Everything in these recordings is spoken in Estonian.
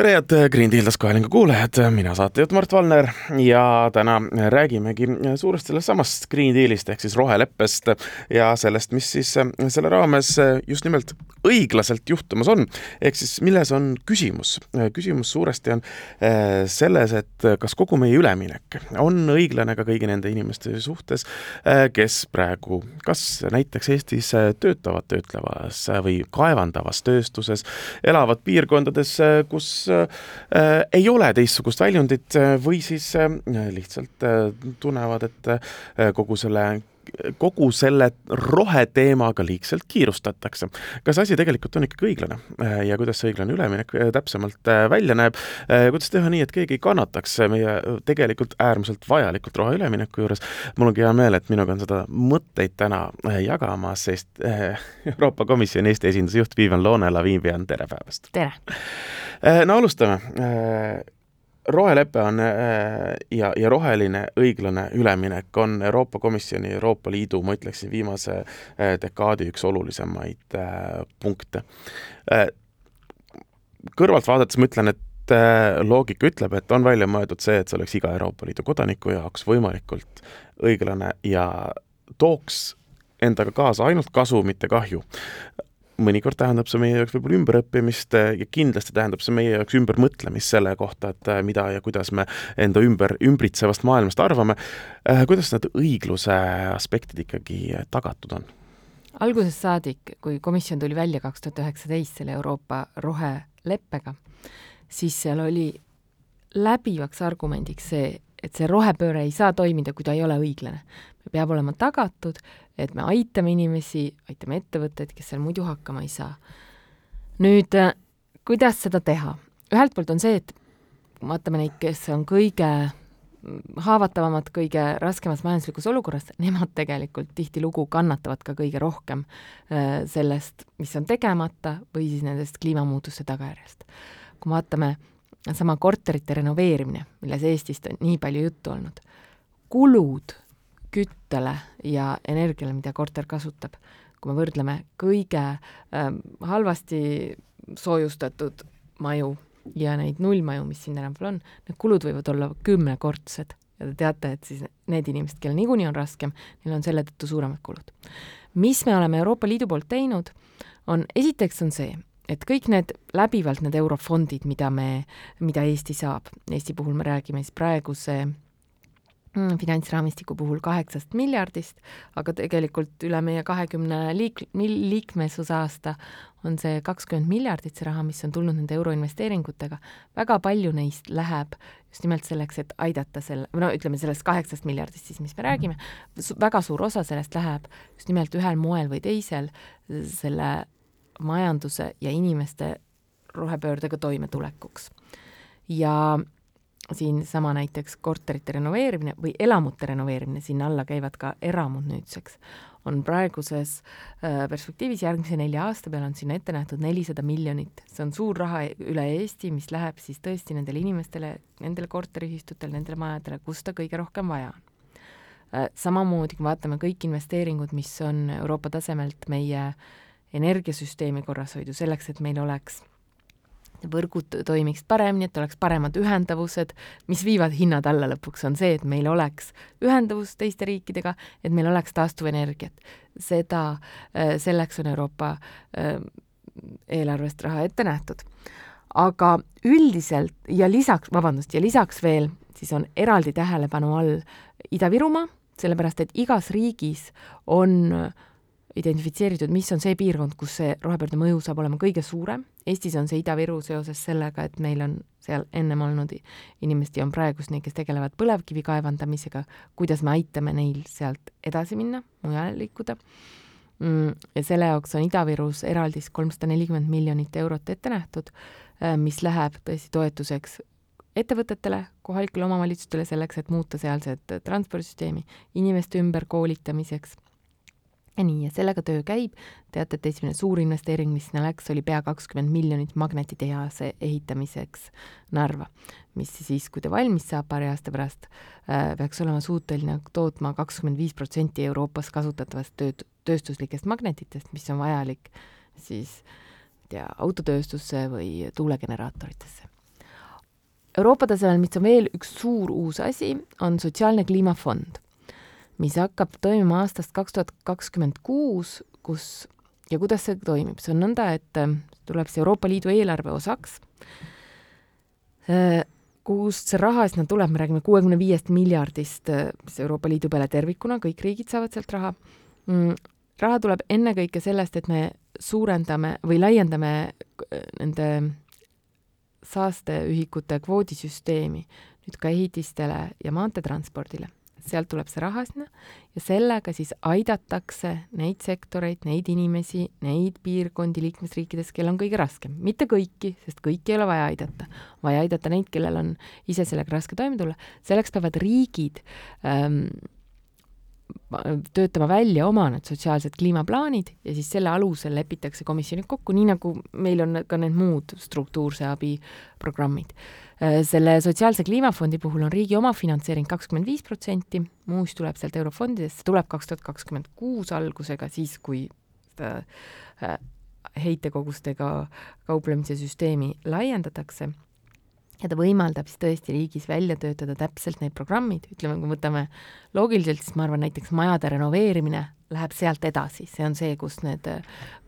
tere, head Green Deal taskuhäälingu kuulajad, mina saatejuht Mart Valner ja täna räägimegi suurest sellest samast Green Dealist ehk siis roheleppest ja sellest, mis siis selle raames just nimelt õiglaselt juhtumas on. ehk siis milles on küsimus? küsimus suuresti on selles, et kas kogu meie üleminek on õiglane ka kõigi nende inimeste suhtes, kes praegu kas näiteks Eestis töötavad töötlevas või kaevandavas tööstuses, elavad piirkondades, kus äh, ei ole teistsugust väljundit äh, või siis äh, lihtsalt äh, tunnevad, et äh, kogu selle kogu selle roheteemaga liigselt kiirustatakse. kas asi tegelikult on ikkagi õiglane äh, ja kuidas see õiglane üleminek äh, täpsemalt välja näeb, kuidas teha nii, et keegi ei kannataks meie tegelikult äärmiselt vajalikult roheülemineku juures. mul ongi hea meel, et minuga on seda mõtteid täna jagamas, sest Euroopa Komisjoni Eesti esindusjuht Vivian Loone-Laviivian, tere päevast! tere! Äh, no alustame. Äh, rohelepe on äh, ja, ja roheline õiglane üleminek on Euroopa Komisjoni, Euroopa Liidu, ma ütleksin, viimase dekaadi üks olulisemaid punkte. kõrvalt vaadates ma ütlen, et loogika ütleb, et on välja mõeldud see, et see oleks iga Euroopa Liidu kodaniku jaoks võimalikult õiglane ja tooks endaga kaasa ainult kasu, mitte kahju mõnikord tähendab see meie jaoks võib-olla ümberõppimist eh, ja kindlasti tähendab see meie jaoks ümbermõtlemist selle kohta, et eh, mida ja kuidas me enda ümber, ümbritsevast maailmast arvame. Eh, kuidas need õigluse aspektid ikkagi tagatud on? algusest saadik, kui komisjon tuli välja kaks tuhat üheksateist selle Euroopa roheleppega, siis seal oli läbivaks argumendiks see, et see rohepööre ei saa toimida, kui ta ei ole õiglane. Peab olema tagatud, et me aitame inimesi, aitame ettevõtteid, kes seal muidu hakkama ei saa. nüüd, äh, kuidas seda teha? ühelt poolt on see, et vaatame neid, kes on kõige haavatavamad, kõige raskemas majanduslikus olukorras, nemad tegelikult tihtilugu kannatavad ka kõige rohkem äh, sellest, mis on tegemata või siis nendest kliimamuutuste tagajärjest. kui vaatame sama korterite renoveerimine, milles Eestist on nii palju juttu olnud, kulud küttele ja energiale, mida korter kasutab, kui me võrdleme kõige äh, halvasti soojustatud maju ja neid nullmaju, mis siin tänapäeval on, need kulud võivad olla kümnekordsed ja te teate, et siis need inimesed, kellel niikuinii on raskem, neil on selle tõttu suuremad kulud. mis me oleme Euroopa Liidu poolt teinud, on, esiteks on see, et kõik need läbivalt need eurofondid, mida me, mida Eesti saab, Eesti puhul me räägime siis praeguse Mm, finantsraamistiku puhul kaheksast miljardist, aga tegelikult üle meie kahekümne liik-, liikmesusaasta on see kakskümmend miljardit, see raha, mis on tulnud nende euroinvesteeringutega, väga palju neist läheb just nimelt selleks, et aidata selle, no ütleme, sellest kaheksast miljardist siis, mis me räägime, väga suur osa sellest läheb just nimelt ühel moel või teisel selle majanduse ja inimeste rohepöördega toimetulekuks. ja siinsama näiteks korterite renoveerimine või elamute renoveerimine, sinna alla käivad ka eramud nüüdseks, on praeguses äh, perspektiivis järgmise nelja aasta peale on sinna ette nähtud nelisada miljonit. see on suur raha üle Eesti, mis läheb siis tõesti nendele inimestele, nendele korteriühistutele, nendele majadele, kus seda kõige rohkem vaja on äh,. samamoodi, kui vaatame kõik investeeringud, mis on Euroopa tasemelt meie energiasüsteemi korrashoidu, selleks et meil oleks võrgud toimiksid paremini, et oleks paremad ühendavused, mis viivad hinnad alla lõpuks, on see, et meil oleks ühendavus teiste riikidega, et meil oleks taastuvenergiat. seda, äh, selleks on Euroopa äh, eelarvest raha ette nähtud. aga üldiselt ja lisaks, vabandust, ja lisaks veel siis on eraldi tähelepanu all Ida-Virumaa, sellepärast et igas riigis on äh, identifitseeritud, mis on see piirkond, kus see rohepöörde mõju saab olema kõige suurem. Eestis on see Ida-Viru seoses sellega, et meil on seal ennem olnud inimesi, on praeguseni, kes tegelevad põlevkivi kaevandamisega, kuidas me aitame neil sealt edasi minna, mujale liikuda. Mm, ja selle jaoks on Ida-Virus eraldis kolmsada nelikümmend miljonit eurot ette nähtud, äh, mis läheb tõesti toetuseks ettevõtetele, kohalikele omavalitsustele selleks, et muuta sealset transpordisüsteemi, inimeste ümberkoolitamiseks ja nii, ja sellega töö käib, teate, et esimene suur investeering, mis sinna läks, oli pea kakskümmend miljonit magnetitehase ehitamiseks Narva, mis siis, kui ta valmis saab paari aasta pärast äh,, peaks olema suuteline tootma kakskümmend viis protsenti Euroopas kasutatavast tööd, tööstuslikest magnetitest, mis on vajalik siis tea, autotööstusse või tuulegeneraatoritesse. Euroopa tasemel, mis on veel üks suur uus asi, on sotsiaalne kliimafond mis hakkab toimima aastast kaks tuhat kakskümmend kuus, kus ja kuidas see toimib, see on nõnda, et äh, tuleb see Euroopa Liidu eelarve osaks, äh, kust see raha sinna tuleb, me räägime kuuekümne viiest miljardist, mis äh, Euroopa Liidu peale tervikuna, kõik riigid saavad sealt raha. Mm, raha tuleb ennekõike sellest, et me suurendame või laiendame nende saasteühikute kvoodisüsteemi nüüd ka ehitistele ja maanteetranspordile sealt tuleb see raha sinna. Ja sellega siis aidatakse neid sektoreid, neid inimesi, neid piirkondi liikmesriikides, kel on kõige raskem. mitte kõiki, sest kõiki ei ole vaja aidata, vaja aidata neid, kellel on ise sellega raske toime tulla, selleks peavad riigid ähm, töötama välja oma need sotsiaalsed kliimaplaanid ja siis selle alusel lepitakse komisjonid kokku, nii nagu meil on ka need muud struktuurse abi programmid. Äh, selle sotsiaalse kliimafondi puhul on riigi omafinantseering kakskümmend viis protsenti, muus tuleb sealt eurofondidest, see tuleb kaks tuhat kakskümmend kuus algusega, siis kui seda äh, heitekogustega kauplemise süsteemi laiendatakse ja ta võimaldab siis tõesti riigis välja töötada täpselt need programmid, ütleme, kui võtame loogiliselt, siis ma arvan, näiteks majade renoveerimine läheb sealt edasi, see on see, kus need,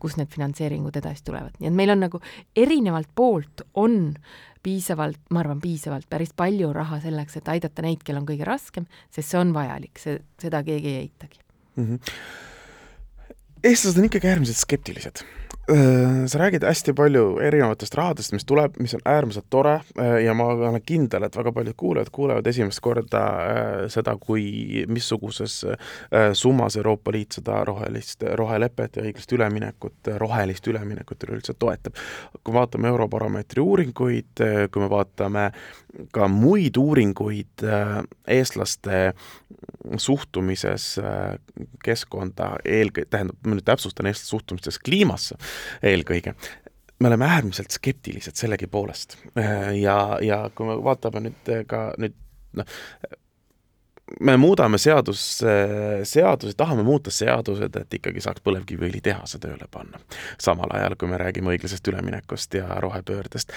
kus need finantseeringud edasi tulevad, nii et meil on nagu erinevalt poolt on piisavalt, ma arvan, piisavalt, päris palju raha selleks, et aidata neid, kel on kõige raskem, sest see on vajalik, see, seda keegi ei eitagi. Mm. -hmm. eestlased on ikkagi äärmiselt skeptilised sa räägid hästi palju erinevatest rahadest, mis tuleb, mis on äärmiselt tore äh, ja ma olen kindel, et väga paljud kuulajad kuulevad esimest korda äh, seda, kui missuguses summas Euroopa Liit seda rohelist, rohelepet ja õiglast üleminekut, rohelist üleminekut üleüldse toetab. kui vaatame Eurobaromeetri uuringuid, kui me vaatame ka muid uuringuid eestlaste suhtumises keskkonda, eelkõige, tähendab, ma nüüd täpsustan, eestlaste suhtumises kliimasse, eelkõige, me oleme äärmiselt skeptilised sellegipoolest. ja, ja kui me vaatame nüüd ka nüüd noh, me muudame seadus, seadusi, tahame muuta seadused, et ikkagi saaks põlevkiviõlitehase tööle panna. samal ajal, kui me räägime õiglasest üleminekust ja rohepöördest.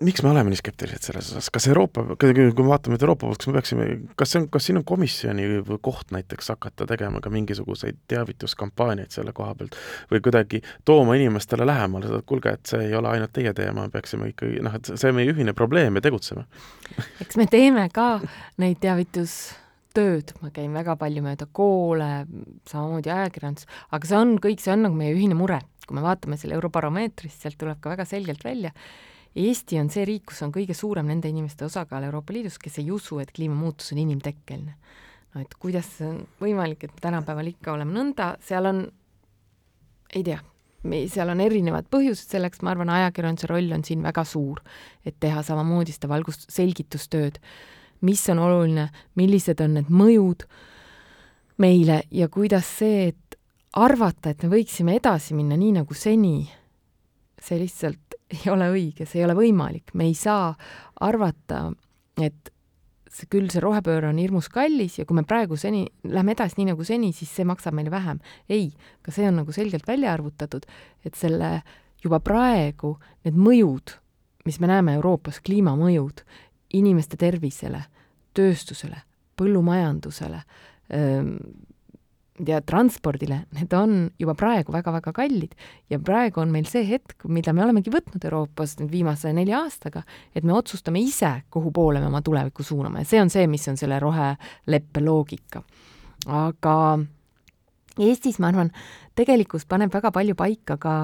miks me oleme nii skeptilised selles osas, kas Euroopa, kui me vaatame nüüd Euroopa poolt, kas me peaksime, kas see on, kas siin on komisjoni koht näiteks hakata tegema ka mingisuguseid teavituskampaaniaid selle koha pealt või kuidagi tooma inimestele lähemale seda, et kuulge, et see ei ole ainult teie teema, peaksime ikkagi noh, et see on meie ühine probleem ja tegutseme. eks me teeme ka neid teavitus tööd, ma käin väga palju mööda koole, samamoodi ajakirjandus, aga see on kõik, see on nagu meie ühine mure. kui me vaatame selle Eurobaromeetrist, sealt tuleb ka väga selgelt välja, Eesti on see riik, kus on kõige suurem nende inimeste osakaal Euroopa Liidus, kes ei usu, et kliimamuutus on inimtekkeline. no et kuidas see on võimalik, et tänapäeval ikka oleme nõnda, seal on, ei tea, seal on erinevad põhjused selleks, ma arvan, ajakirjanduse roll on siin väga suur, et teha samamoodi seda valgust, selgitustööd mis on oluline, millised on need mõjud meile ja kuidas see, et arvata, et me võiksime edasi minna nii nagu seni, see lihtsalt ei ole õige, see ei ole võimalik, me ei saa arvata, et see küll, see rohepööre on hirmus kallis ja kui me praegu seni, lähme edasi nii nagu seni, siis see maksab meile vähem. ei, ka see on nagu selgelt välja arvutatud, et selle juba praegu need mõjud, mis me näeme Euroopas, kliimamõjud, inimeste tervisele, tööstusele, põllumajandusele ja transpordile, need on juba praegu väga-väga kallid ja praegu on meil see hetk, mida me olemegi võtnud Euroopas nüüd viimase nelja aastaga, et me otsustame ise, kuhu poole me oma tulevikku suuname ja see on see, mis on selle roheleppe loogika. aga Eestis, ma arvan, tegelikkus paneb väga palju paika ka,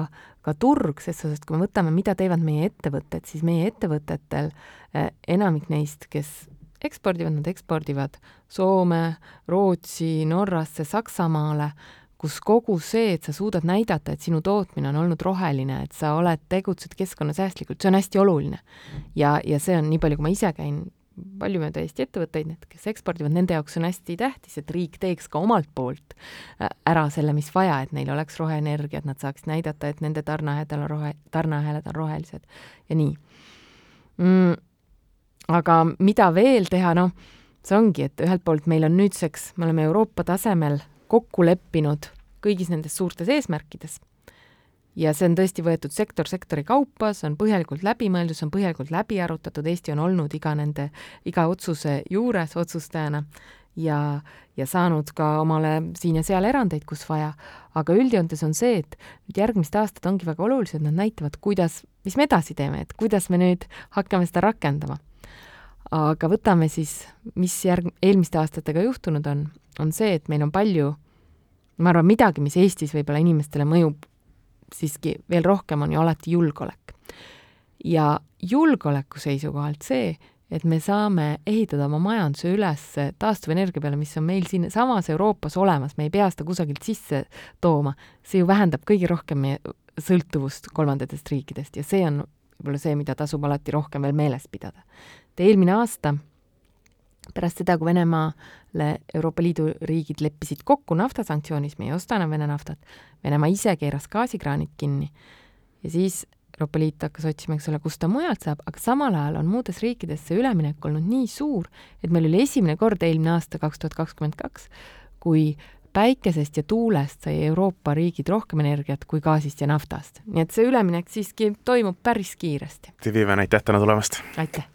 ka turg, ses suhtes, kui me võtame, mida teevad meie ettevõtted, siis meie ettevõtetel eh, enamik neist, kes ekspordivad, nad ekspordivad Soome, Rootsi, Norrasse, Saksamaale, kus kogu see, et sa suudad näidata, et sinu tootmine on olnud roheline, et sa oled, tegutsed keskkonnasäästlikult, see on hästi oluline. ja, ja see on nii palju, kui ma ise käin paljumööda Eesti ettevõtteid, need, kes ekspordivad, nende jaoks on hästi tähtis, et riik teeks ka omalt poolt äh, ära selle, mis vaja, et neil oleks roheenergia, et nad saaksid näidata, et nende tarneahelad on rohe, tarneahelad on rohelised ja nii mm,. aga mida veel teha, noh, see ongi, et ühelt poolt meil on nüüdseks, me oleme Euroopa tasemel kokku leppinud kõigis nendes suurtes eesmärkides ja see on tõesti võetud sektor sektori kaupa, see on põhjalikult läbi mõeldud, see on põhjalikult läbi arutatud, Eesti on olnud iga nende, iga otsuse juures otsustajana ja, ja saanud ka omale siin ja seal erandeid, kus vaja, aga üldjoontes on see, et nüüd järgmised aastad ongi väga olulised, nad näitavad, kuidas, mis me edasi teeme, et kuidas me nüüd hakkame seda rakendama. aga võtame siis, mis järg-, eelmiste aastatega juhtunud on, on see, et meil on palju, ma arvan, midagi, mis Eestis võib-olla inimestele mõjub siiski veel rohkem, on ju alati julgeolek. ja julgeoleku seisukohalt see, et me saame ehitada oma majanduse üles taastuvenergia peale, mis on meil siinsamas Euroopas olemas, me ei pea seda kusagilt sisse tooma, see ju vähendab kõige rohkem meie sõltuvust kolmandatest riikidest ja see on võib-olla see, mida tasub alati rohkem veel meeles pidada. et eelmine aasta pärast seda, kui Venemaale Euroopa Liidu riigid leppisid kokku naftasанktsioonides, me ei osta enam Vene naftat, Venemaa ise keeras gaasikraanid kinni ja siis Euroopa Liit hakkas otsima, eks ole, kust ta mujalt saab, aga samal ajal on muudes riikides see üleminek olnud nii suur, et meil oli esimene kord eelmine aasta, kaks tuhat kakskümmend kaks, kui päikesest ja tuulest sai Euroopa riigid rohkem energiat kui gaasist ja naftast. nii et see üleminek siiski toimub päris kiiresti. Viiven, aitäh täna tulemast! aitäh!